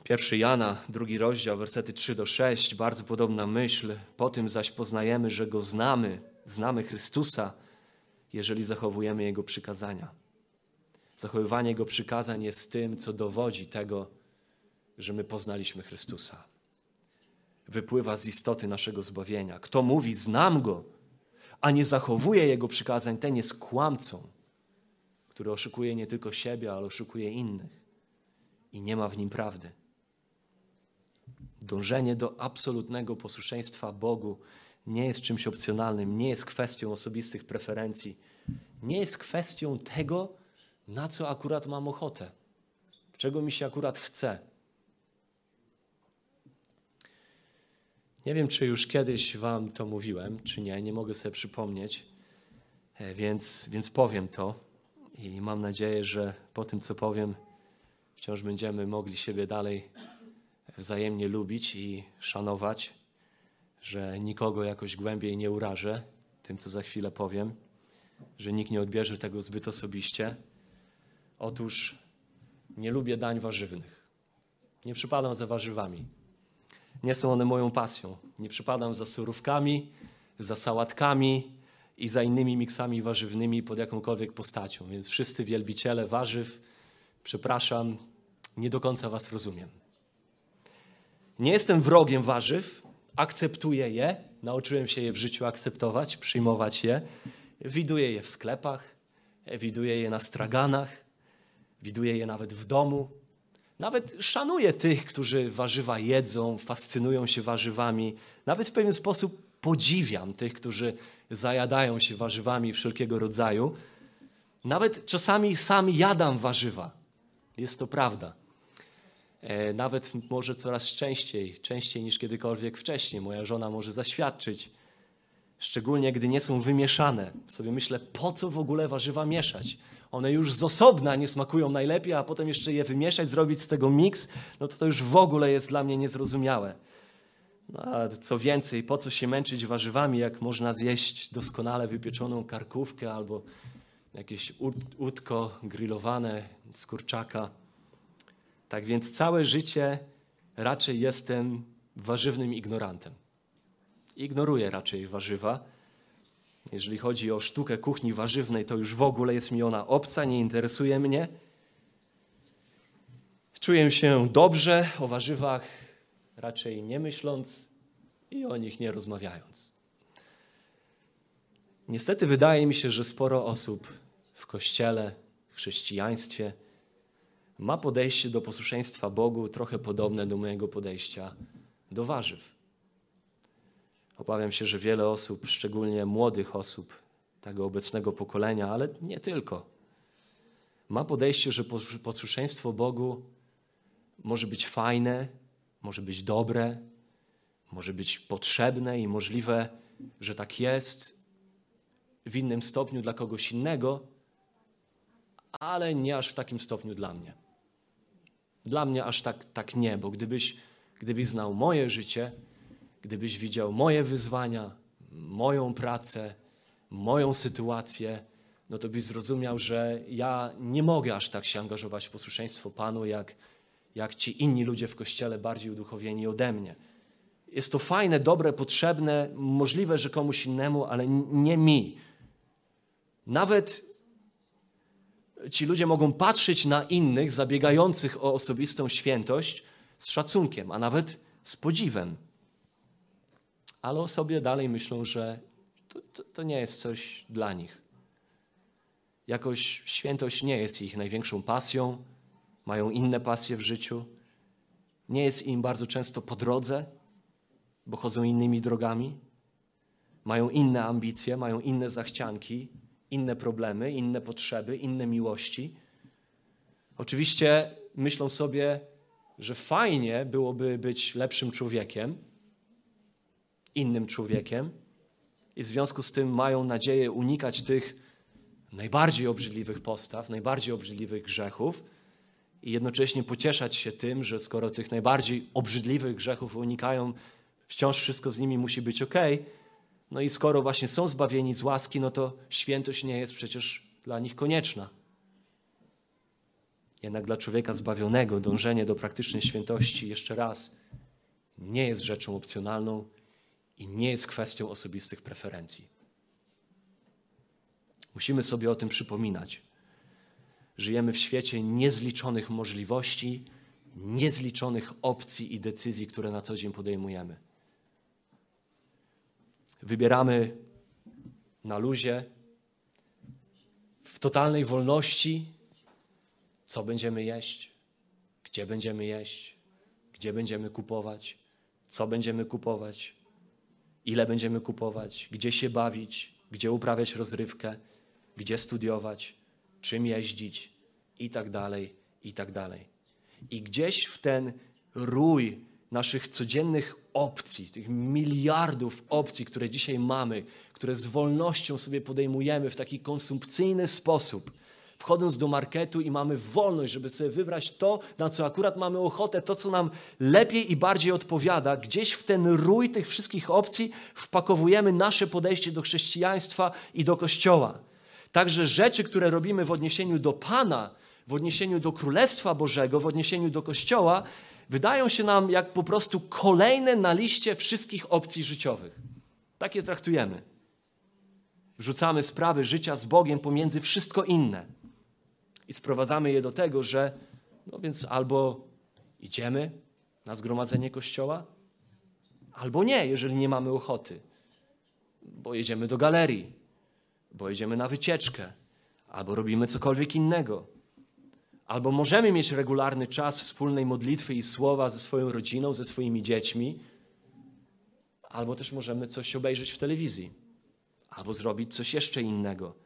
Pierwszy Jana, drugi rozdział, wersety 3 do 6, bardzo podobna myśl. Po tym zaś poznajemy, że Go znamy, znamy Chrystusa, jeżeli zachowujemy Jego przykazania. Zachowywanie Jego przykazań jest tym, co dowodzi tego, że my poznaliśmy Chrystusa. Wypływa z istoty naszego zbawienia. Kto mówi, znam Go, a nie zachowuje Jego przykazań, ten jest kłamcą, który oszukuje nie tylko siebie, ale oszukuje innych i nie ma w nim prawdy. Dążenie do absolutnego posłuszeństwa Bogu nie jest czymś opcjonalnym, nie jest kwestią osobistych preferencji, nie jest kwestią tego, na co akurat mam ochotę, czego mi się akurat chce. Nie wiem, czy już kiedyś Wam to mówiłem, czy nie, nie mogę sobie przypomnieć, e, więc, więc powiem to i mam nadzieję, że po tym, co powiem, wciąż będziemy mogli siebie dalej wzajemnie lubić i szanować, że nikogo jakoś głębiej nie urażę tym, co za chwilę powiem, że nikt nie odbierze tego zbyt osobiście. Otóż nie lubię dań warzywnych. Nie przypadam za warzywami. Nie są one moją pasją. Nie przypadam za surówkami, za sałatkami, i za innymi miksami warzywnymi pod jakąkolwiek postacią. Więc wszyscy wielbiciele warzyw, przepraszam, nie do końca Was rozumiem. Nie jestem wrogiem warzyw, akceptuję je, nauczyłem się je w życiu akceptować, przyjmować je. Widuję je w sklepach, widuję je na straganach, widuję je nawet w domu. Nawet szanuję tych, którzy warzywa jedzą, fascynują się warzywami. Nawet w pewien sposób podziwiam tych, którzy zajadają się warzywami wszelkiego rodzaju. Nawet czasami sam jadam warzywa. Jest to prawda. E, nawet może coraz częściej, częściej niż kiedykolwiek wcześniej. Moja żona może zaświadczyć, szczególnie gdy nie są wymieszane. Sobie myślę, po co w ogóle warzywa mieszać? One już z osobna nie smakują najlepiej, a potem jeszcze je wymieszać, zrobić z tego miks, no to to już w ogóle jest dla mnie niezrozumiałe. No, a co więcej, po co się męczyć warzywami, jak można zjeść doskonale wypieczoną karkówkę albo jakieś utko grillowane z kurczaka. Tak więc całe życie raczej jestem warzywnym ignorantem. Ignoruję raczej warzywa. Jeżeli chodzi o sztukę kuchni warzywnej, to już w ogóle jest mi ona obca, nie interesuje mnie. Czuję się dobrze o warzywach, raczej nie myśląc i o nich nie rozmawiając. Niestety wydaje mi się, że sporo osób w kościele, w chrześcijaństwie ma podejście do posłuszeństwa Bogu trochę podobne do mojego podejścia do warzyw. Obawiam się, że wiele osób, szczególnie młodych osób tego obecnego pokolenia, ale nie tylko, ma podejście, że posłuszeństwo Bogu może być fajne, może być dobre, może być potrzebne i możliwe, że tak jest w innym stopniu dla kogoś innego, ale nie aż w takim stopniu dla mnie. Dla mnie aż tak, tak nie, bo gdybyś, gdybyś znał moje życie, gdybyś widział moje wyzwania, moją pracę, moją sytuację, no to byś zrozumiał, że ja nie mogę aż tak się angażować w posłuszeństwo Panu, jak, jak ci inni ludzie w kościele bardziej uduchowieni ode mnie. Jest to fajne, dobre, potrzebne, możliwe, że komuś innemu, ale nie mi. Nawet ci ludzie mogą patrzeć na innych zabiegających o osobistą świętość z szacunkiem, a nawet z podziwem. Ale o sobie dalej myślą, że to, to, to nie jest coś dla nich. Jakoś świętość nie jest ich największą pasją, mają inne pasje w życiu, nie jest im bardzo często po drodze, bo chodzą innymi drogami, mają inne ambicje, mają inne zachcianki, inne problemy, inne potrzeby, inne miłości. Oczywiście myślą sobie, że fajnie byłoby być lepszym człowiekiem, innym człowiekiem, i w związku z tym mają nadzieję unikać tych najbardziej obrzydliwych postaw, najbardziej obrzydliwych grzechów i jednocześnie pocieszać się tym, że skoro tych najbardziej obrzydliwych grzechów unikają, wciąż wszystko z nimi musi być ok. No i skoro właśnie są zbawieni z łaski, no to świętość nie jest przecież dla nich konieczna. Jednak dla człowieka zbawionego dążenie do praktycznej świętości, jeszcze raz, nie jest rzeczą opcjonalną i nie jest kwestią osobistych preferencji. Musimy sobie o tym przypominać. Żyjemy w świecie niezliczonych możliwości, niezliczonych opcji i decyzji, które na co dzień podejmujemy. Wybieramy na luzie, w totalnej wolności, co będziemy jeść, gdzie będziemy jeść, gdzie będziemy kupować, co będziemy kupować, ile będziemy kupować, gdzie się bawić, gdzie uprawiać rozrywkę, gdzie studiować, czym jeździć i tak dalej, i tak dalej. I gdzieś w ten rój naszych codziennych opcji, tych miliardów opcji, które dzisiaj mamy, które z wolnością sobie podejmujemy w taki konsumpcyjny sposób, wchodząc do marketu i mamy wolność, żeby sobie wybrać to, na co akurat mamy ochotę, to, co nam lepiej i bardziej odpowiada, gdzieś w ten rój tych wszystkich opcji wpakowujemy nasze podejście do chrześcijaństwa i do Kościoła. Także rzeczy, które robimy w odniesieniu do Pana, w odniesieniu do Królestwa Bożego, w odniesieniu do Kościoła, wydają się nam jak po prostu kolejne na liście wszystkich opcji życiowych. Tak je traktujemy. Wrzucamy sprawy życia z Bogiem pomiędzy wszystko inne. I sprowadzamy je do tego, że no więc albo idziemy na zgromadzenie kościoła, albo nie, jeżeli nie mamy ochoty. Bo jedziemy do galerii, bo jedziemy na wycieczkę, albo robimy cokolwiek innego. Albo możemy mieć regularny czas wspólnej modlitwy i słowa ze swoją rodziną, ze swoimi dziećmi, albo też możemy coś obejrzeć w telewizji, albo zrobić coś jeszcze innego.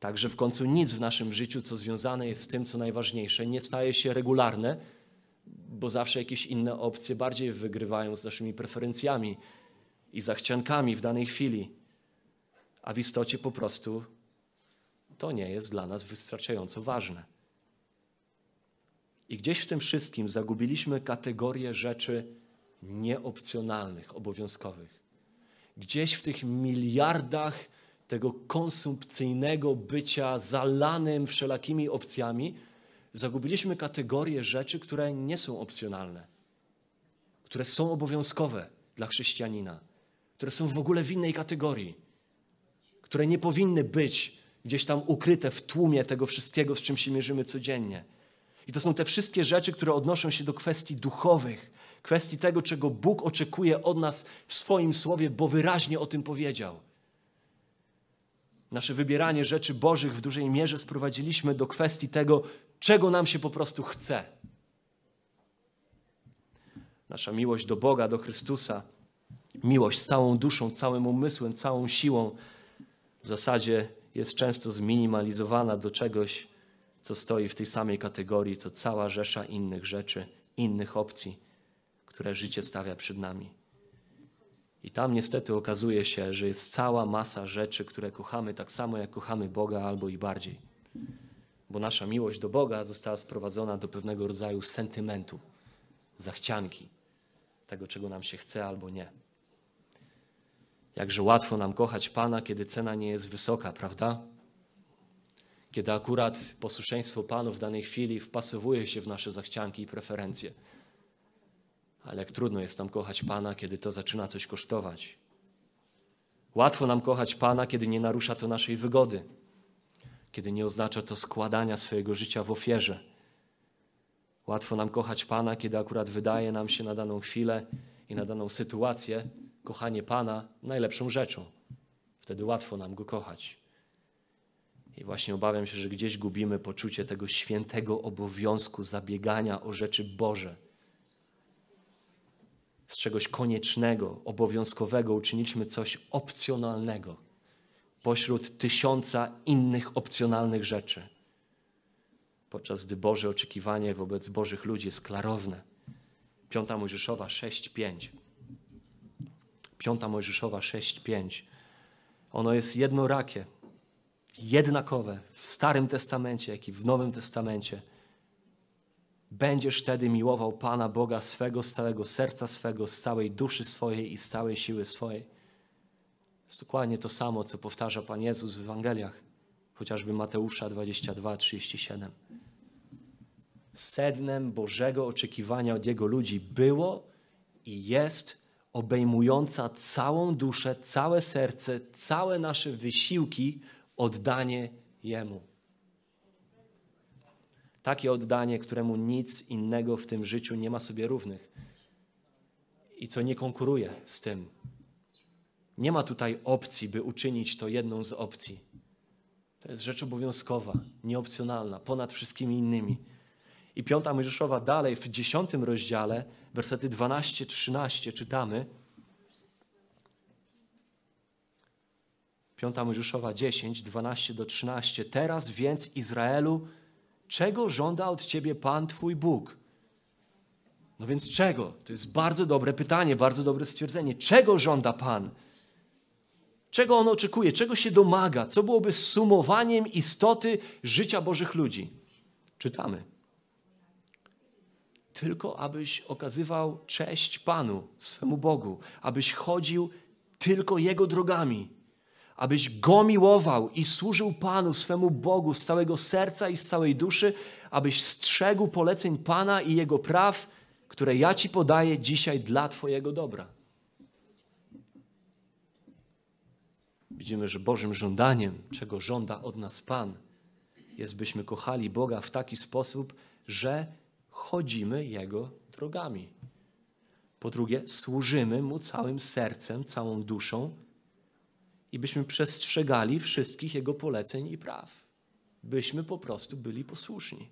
Także w końcu nic w naszym życiu, co związane jest z tym, co najważniejsze, nie staje się regularne, bo zawsze jakieś inne opcje bardziej wygrywają z naszymi preferencjami i zachciankami w danej chwili. A w istocie po prostu to nie jest dla nas wystarczająco ważne. I gdzieś w tym wszystkim zagubiliśmy kategorię rzeczy nieopcjonalnych, obowiązkowych. Gdzieś w tych miliardach tego konsumpcyjnego bycia zalanym wszelakimi opcjami, zagubiliśmy kategorię rzeczy, które nie są opcjonalne, które są obowiązkowe dla chrześcijanina, które są w ogóle w innej kategorii, które nie powinny być gdzieś tam ukryte w tłumie tego wszystkiego, z czym się mierzymy codziennie. I to są te wszystkie rzeczy, które odnoszą się do kwestii duchowych, kwestii tego, czego Bóg oczekuje od nas w swoim słowie, bo wyraźnie o tym powiedział. Nasze wybieranie rzeczy Bożych w dużej mierze sprowadziliśmy do kwestii tego, czego nam się po prostu chce. Nasza miłość do Boga, do Chrystusa, miłość całą duszą, całym umysłem, całą siłą, w zasadzie jest często zminimalizowana do czegoś, co stoi w tej samej kategorii, co cała rzesza innych rzeczy, innych opcji, które życie stawia przed nami. I tam niestety okazuje się, że jest cała masa rzeczy, które kochamy tak samo, jak kochamy Boga, albo i bardziej. Bo nasza miłość do Boga została sprowadzona do pewnego rodzaju sentymentu, zachcianki, tego, czego nam się chce albo nie. Jakże łatwo nam kochać Pana, kiedy cena nie jest wysoka, prawda? Kiedy akurat posłuszeństwo Panu w danej chwili wpasowuje się w nasze zachcianki i preferencje. Ale jak trudno jest nam kochać Pana, kiedy to zaczyna coś kosztować. Łatwo nam kochać Pana, kiedy nie narusza to naszej wygody, kiedy nie oznacza to składania swojego życia w ofierze. Łatwo nam kochać Pana, kiedy akurat wydaje nam się na daną chwilę i na daną sytuację kochanie Pana najlepszą rzeczą. Wtedy łatwo nam Go kochać. I właśnie obawiam się, że gdzieś gubimy poczucie tego świętego obowiązku zabiegania o rzeczy Boże z czegoś koniecznego, obowiązkowego uczyniliśmy coś opcjonalnego pośród tysiąca innych opcjonalnych rzeczy. Podczas gdy Boże oczekiwanie wobec Bożych ludzi jest klarowne. Piąta Mojżeszowa 6:5. Piąta Mojżeszowa 6:5. Ono jest jednorakie, jednakowe w Starym Testamencie, jak i w Nowym Testamencie. Będziesz wtedy miłował Pana Boga swego, z całego serca swego, z całej duszy swojej i z całej siły swojej. Jest dokładnie to samo, co powtarza Pan Jezus w Ewangeliach, chociażby Mateusza 22, 37. Sednem Bożego oczekiwania od Jego ludzi było i jest obejmująca całą duszę, całe serce, całe nasze wysiłki, oddanie Jemu. Takie oddanie, któremu nic innego w tym życiu nie ma sobie równych i co nie konkuruje z tym. Nie ma tutaj opcji, by uczynić to jedną z opcji. To jest rzecz obowiązkowa, nieopcjonalna, ponad wszystkimi innymi. I piąta Mojżeszowa dalej w dziesiątym rozdziale, wersety 12-13 czytamy. Piąta Mojżeszowa 10, 12 do 13. Teraz więc Izraelu Czego żąda od ciebie Pan Twój Bóg? No więc czego? To jest bardzo dobre pytanie, bardzo dobre stwierdzenie. Czego żąda Pan? Czego On oczekuje? Czego się domaga? Co byłoby sumowaniem istoty życia Bożych ludzi? Czytamy. Tylko abyś okazywał cześć Panu, swemu Bogu, abyś chodził tylko Jego drogami, abyś Go miłował i służył Panu, swemu Bogu z całego serca i z całej duszy, abyś strzegł poleceń Pana i Jego praw, które ja Ci podaję dzisiaj dla Twojego dobra. Widzimy, że Bożym żądaniem, czego żąda od nas Pan, jest byśmy kochali Boga w taki sposób, że chodzimy Jego drogami. Po drugie, służymy Mu całym sercem, całą duszą i byśmy przestrzegali wszystkich Jego poleceń i praw. Byśmy po prostu byli posłuszni.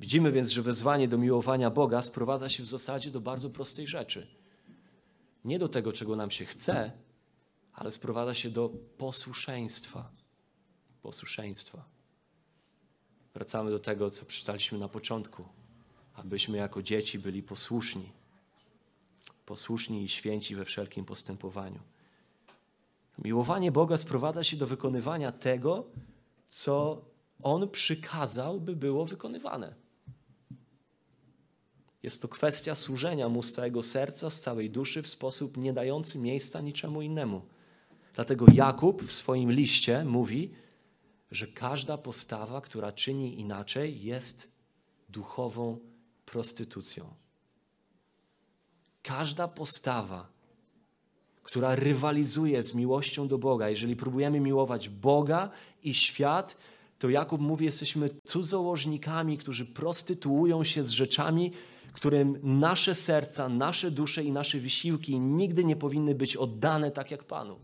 Widzimy więc, że wezwanie do miłowania Boga sprowadza się w zasadzie do bardzo prostej rzeczy. Nie do tego, czego nam się chce, ale sprowadza się do posłuszeństwa. Posłuszeństwa. Wracamy do tego, co przeczytaliśmy na początku, abyśmy jako dzieci byli posłuszni. Posłuszni i święci we wszelkim postępowaniu. Miłowanie Boga sprowadza się do wykonywania tego, co On przykazał, by było wykonywane. Jest to kwestia służenia Mu z całego serca, z całej duszy, w sposób nie dający miejsca niczemu innemu. Dlatego Jakub w swoim liście mówi, że każda postawa, która czyni inaczej, jest duchową prostytucją. Każda postawa, która rywalizuje z miłością do Boga, jeżeli próbujemy miłować Boga i świat, to Jakub mówi, jesteśmy cudzołożnikami, którzy prostytuują się z rzeczami, którym nasze serca, nasze dusze i nasze wysiłki nigdy nie powinny być oddane tak jak Panu.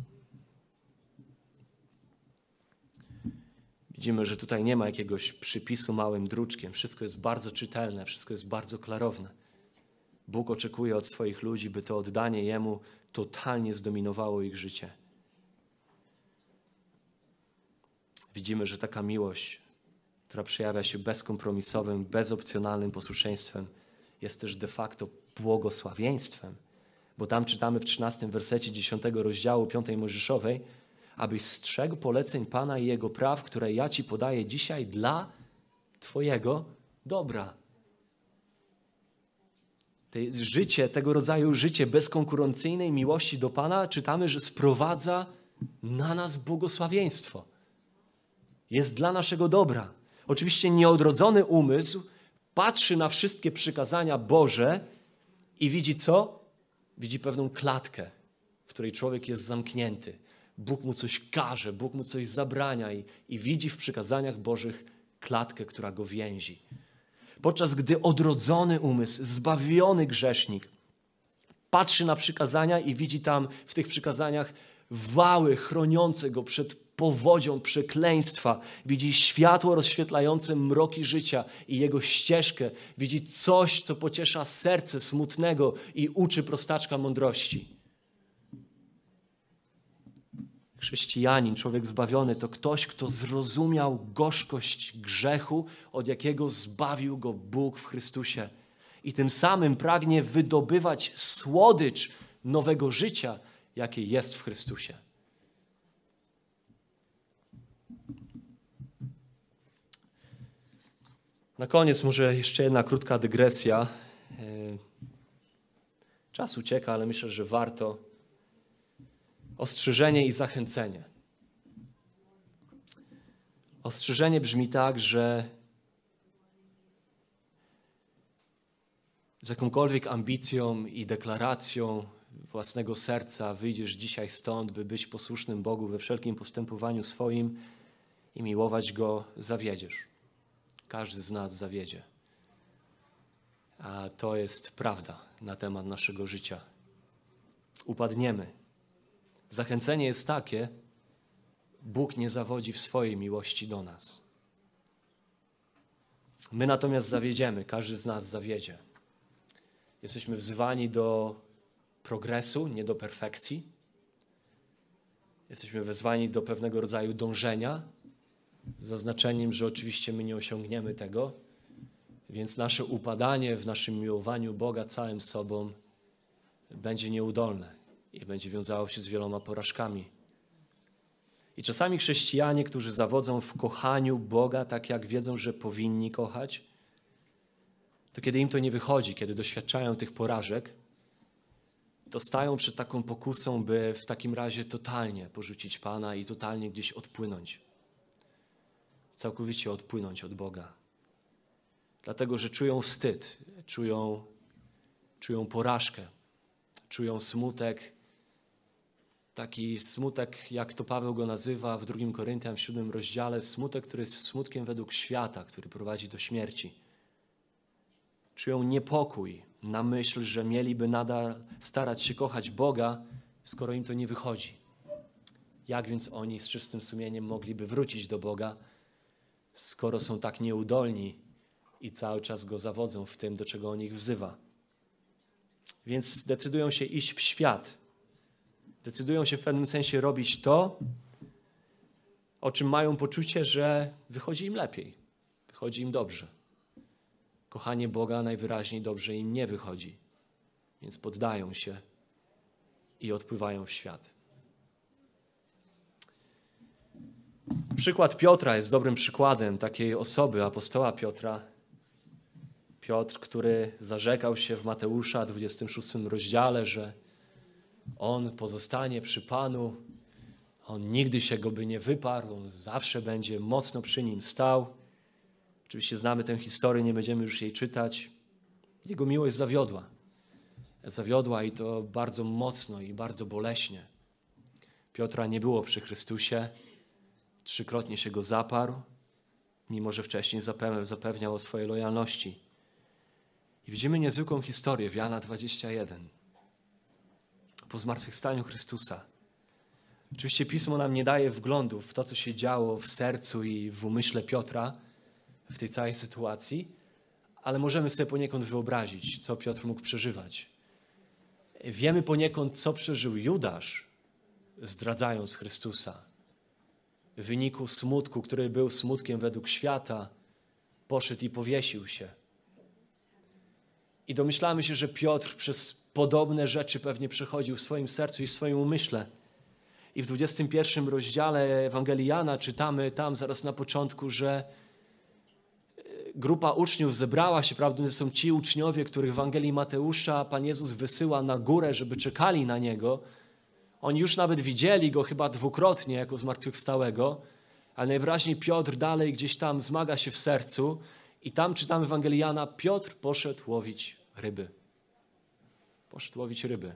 Widzimy, że tutaj nie ma jakiegoś przypisu małym druczkiem. Wszystko jest bardzo czytelne, wszystko jest bardzo klarowne. Bóg oczekuje od swoich ludzi, by to oddanie Jemu totalnie zdominowało ich życie. Widzimy, że taka miłość, która przejawia się bezkompromisowym, bezopcjonalnym posłuszeństwem, jest też de facto błogosławieństwem. Bo tam czytamy w 13 wersecie 10 rozdziału 5 Mojżeszowej, abyś strzegł poleceń Pana i Jego praw, które ja Ci podaję dzisiaj dla Twojego dobra. Życie, tego rodzaju życie bezkonkurencyjnej miłości do Pana, czytamy, że sprowadza na nas błogosławieństwo. Jest dla naszego dobra. Oczywiście nieodrodzony umysł patrzy na wszystkie przykazania Boże i widzi co? Widzi pewną klatkę, w której człowiek jest zamknięty. Bóg mu coś każe, Bóg mu coś zabrania i, i widzi w przykazaniach Bożych klatkę, która go więzi. Podczas gdy odrodzony umysł, zbawiony grzesznik patrzy na przykazania i widzi tam w tych przykazaniach wały chroniące go przed powodzią przekleństwa, widzi światło rozświetlające mroki życia i jego ścieżkę, widzi coś, co pociesza serce smutnego i uczy prostaczka mądrości. Chrześcijanin, człowiek zbawiony, to ktoś, kto zrozumiał gorzkość grzechu, od jakiego zbawił go Bóg w Chrystusie. I tym samym pragnie wydobywać słodycz nowego życia, jakie jest w Chrystusie. Na koniec może jeszcze jedna krótka dygresja. E, czas ucieka, ale myślę, że warto ostrzeżenie i zachęcenie. Ostrzeżenie brzmi tak, że z jakąkolwiek ambicją i deklaracją własnego serca wyjdziesz dzisiaj stąd, by być posłusznym Bogu we wszelkim postępowaniu swoim i miłować Go, zawiedziesz. Każdy z nas zawiedzie. A to jest prawda na temat naszego życia. Upadniemy, Zachęcenie jest takie: Bóg nie zawodzi w swojej miłości do nas. My natomiast zawiedziemy, każdy z nas zawiedzie. Jesteśmy wzywani do progresu, nie do perfekcji. Jesteśmy wezwani do pewnego rodzaju dążenia, z zaznaczeniem, że oczywiście my nie osiągniemy tego, więc nasze upadanie w naszym miłowaniu Boga całym sobą będzie nieudolne i będzie wiązało się z wieloma porażkami. I czasami chrześcijanie, którzy zawodzą w kochaniu Boga, tak jak wiedzą, że powinni kochać, to kiedy im to nie wychodzi, kiedy doświadczają tych porażek, to stają przed taką pokusą, by w takim razie totalnie porzucić Pana i totalnie gdzieś odpłynąć. Całkowicie odpłynąć od Boga. Dlatego, że czują wstyd, czują, czują porażkę, czują smutek taki smutek, jak to Paweł go nazywa w 2 Koryntian w 7 rozdziale, smutek, który jest smutkiem według świata, który prowadzi do śmierci. Czują niepokój na myśl, że mieliby nadal starać się kochać Boga, skoro im to nie wychodzi. Jak więc oni z czystym sumieniem mogliby wrócić do Boga, skoro są tak nieudolni i cały czas go zawodzą w tym, do czego on ich wzywa? Więc decydują się iść w świat. Decydują się w pewnym sensie robić to, o czym mają poczucie, że wychodzi im lepiej, wychodzi im dobrze. Kochanie Boga najwyraźniej dobrze im nie wychodzi, więc poddają się i odpływają w świat. Przykład Piotra jest dobrym przykładem takiej osoby, apostoła Piotra. Piotr, który zarzekał się w Mateusza 26 rozdziale, że on pozostanie przy Panu, on nigdy się go by nie wyparł, on zawsze będzie mocno przy nim stał. Oczywiście znamy tę historię, nie będziemy już jej czytać. Jego miłość zawiodła. Zawiodła i to bardzo mocno i bardzo boleśnie. Piotra nie było przy Chrystusie, trzykrotnie się go zaparł, mimo że wcześniej zapewniał o swojej lojalności. I widzimy niezwykłą historię w Jana 21. Po zmartwychwstaniu Chrystusa. Oczywiście Pismo nam nie daje wglądu w to, co się działo w sercu i w umyśle Piotra w tej całej sytuacji, ale możemy sobie poniekąd wyobrazić, co Piotr mógł przeżywać. Wiemy poniekąd, co przeżył Judasz, zdradzając Chrystusa. W wyniku smutku, który był smutkiem według świata, poszedł i powiesił się. I domyślamy się, że Piotr przez podobne rzeczy pewnie przechodził w swoim sercu i w swoim umyśle. I w 21 rozdziale Ewangelii Jana czytamy tam zaraz na początku, że e, grupa uczniów zebrała się, prawda, są ci uczniowie, których w Ewangelii Mateusza Pan Jezus wysyła na górę, żeby czekali na Niego. Oni już nawet widzieli Go chyba dwukrotnie jako zmartwychwstałego, ale najwyraźniej Piotr dalej gdzieś tam zmaga się w sercu i tam czytamy Ewangeliana, Piotr poszedł łowić ryby. Poszedł łowić ryby.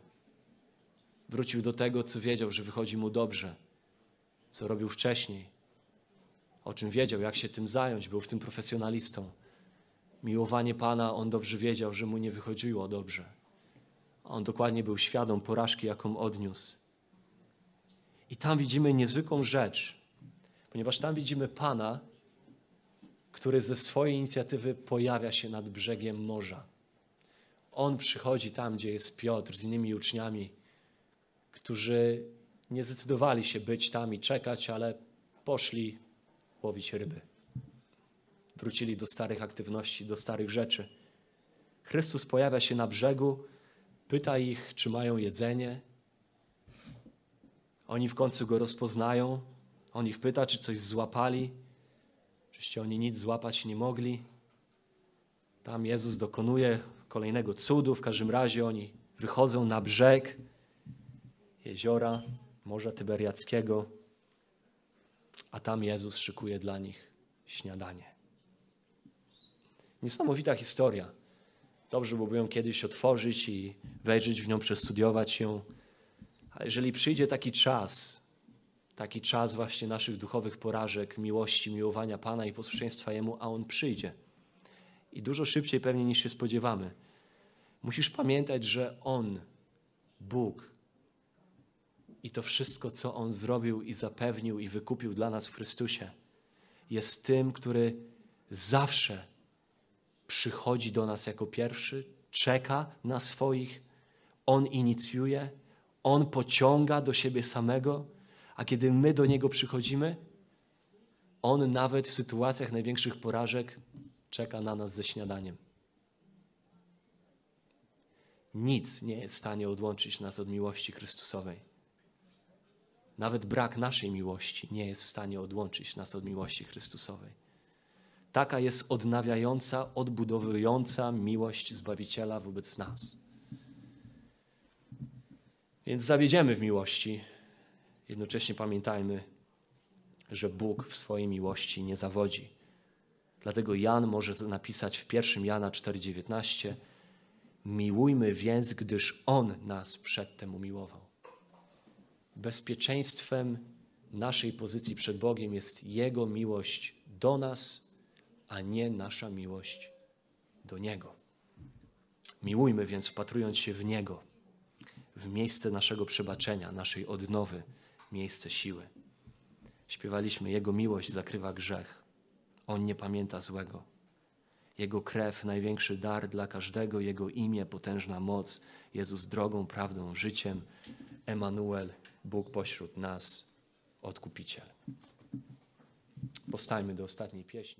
Wrócił do tego, co wiedział, że wychodzi mu dobrze, co robił wcześniej, o czym wiedział, jak się tym zająć, był w tym profesjonalistą. Miłowanie Pana, on dobrze wiedział, że mu nie wychodziło dobrze. On dokładnie był świadom porażki, jaką odniósł. I tam widzimy niezwykłą rzecz, ponieważ tam widzimy Pana, który ze swojej inicjatywy pojawia się nad brzegiem morza. On przychodzi tam, gdzie jest Piotr z innymi uczniami, którzy nie zdecydowali się być tam i czekać, ale poszli łowić ryby. Wrócili do starych aktywności, do starych rzeczy. Chrystus pojawia się na brzegu, pyta ich, czy mają jedzenie. Oni w końcu go rozpoznają. On ich pyta, czy coś złapali. Oczywiście oni nic złapać nie mogli. Tam Jezus dokonuje kolejnego cudu. W każdym razie oni wychodzą na brzeg jeziora Morza Tyberiackiego, a tam Jezus szykuje dla nich śniadanie. Niesamowita historia. Dobrze byłoby ją kiedyś otworzyć i wejrzeć w nią, przestudiować ją. Ale jeżeli przyjdzie taki czas, taki czas właśnie naszych duchowych porażek, miłości, miłowania Pana i posłuszeństwa Jemu, a On przyjdzie. I dużo szybciej pewnie niż się spodziewamy. Musisz pamiętać, że On, Bóg, i to wszystko, co On zrobił i zapewnił i wykupił dla nas w Chrystusie, jest tym, który zawsze przychodzi do nas jako pierwszy, czeka na swoich, On inicjuje, On pociąga do siebie samego, a kiedy my do Niego przychodzimy, On nawet w sytuacjach największych porażek czeka na nas ze śniadaniem. Nic nie jest w stanie odłączyć nas od miłości Chrystusowej. Nawet brak naszej miłości nie jest w stanie odłączyć nas od miłości Chrystusowej. Taka jest odnawiająca, odbudowująca miłość Zbawiciela wobec nas. Więc zawiedziemy w miłości. Jednocześnie pamiętajmy, że Bóg w swojej miłości nie zawodzi. Dlatego Jan może napisać w 1 Jana 4,19 Miłujmy więc, gdyż On nas przedtem umiłował. bezpieczeństwem naszej pozycji przed Bogiem jest Jego miłość do nas, a nie nasza miłość do Niego. Miłujmy więc, wpatrując się w Niego, w miejsce naszego przebaczenia, naszej odnowy, miejsce siły. Śpiewaliśmy, Jego miłość zakrywa grzech. On nie pamięta złego. Jego krew, największy dar dla każdego, Jego imię, potężna moc, Jezus drogą, prawdą, życiem, Emanuel, Bóg pośród nas, Odkupiciel. Postajmy do ostatniej pieśni.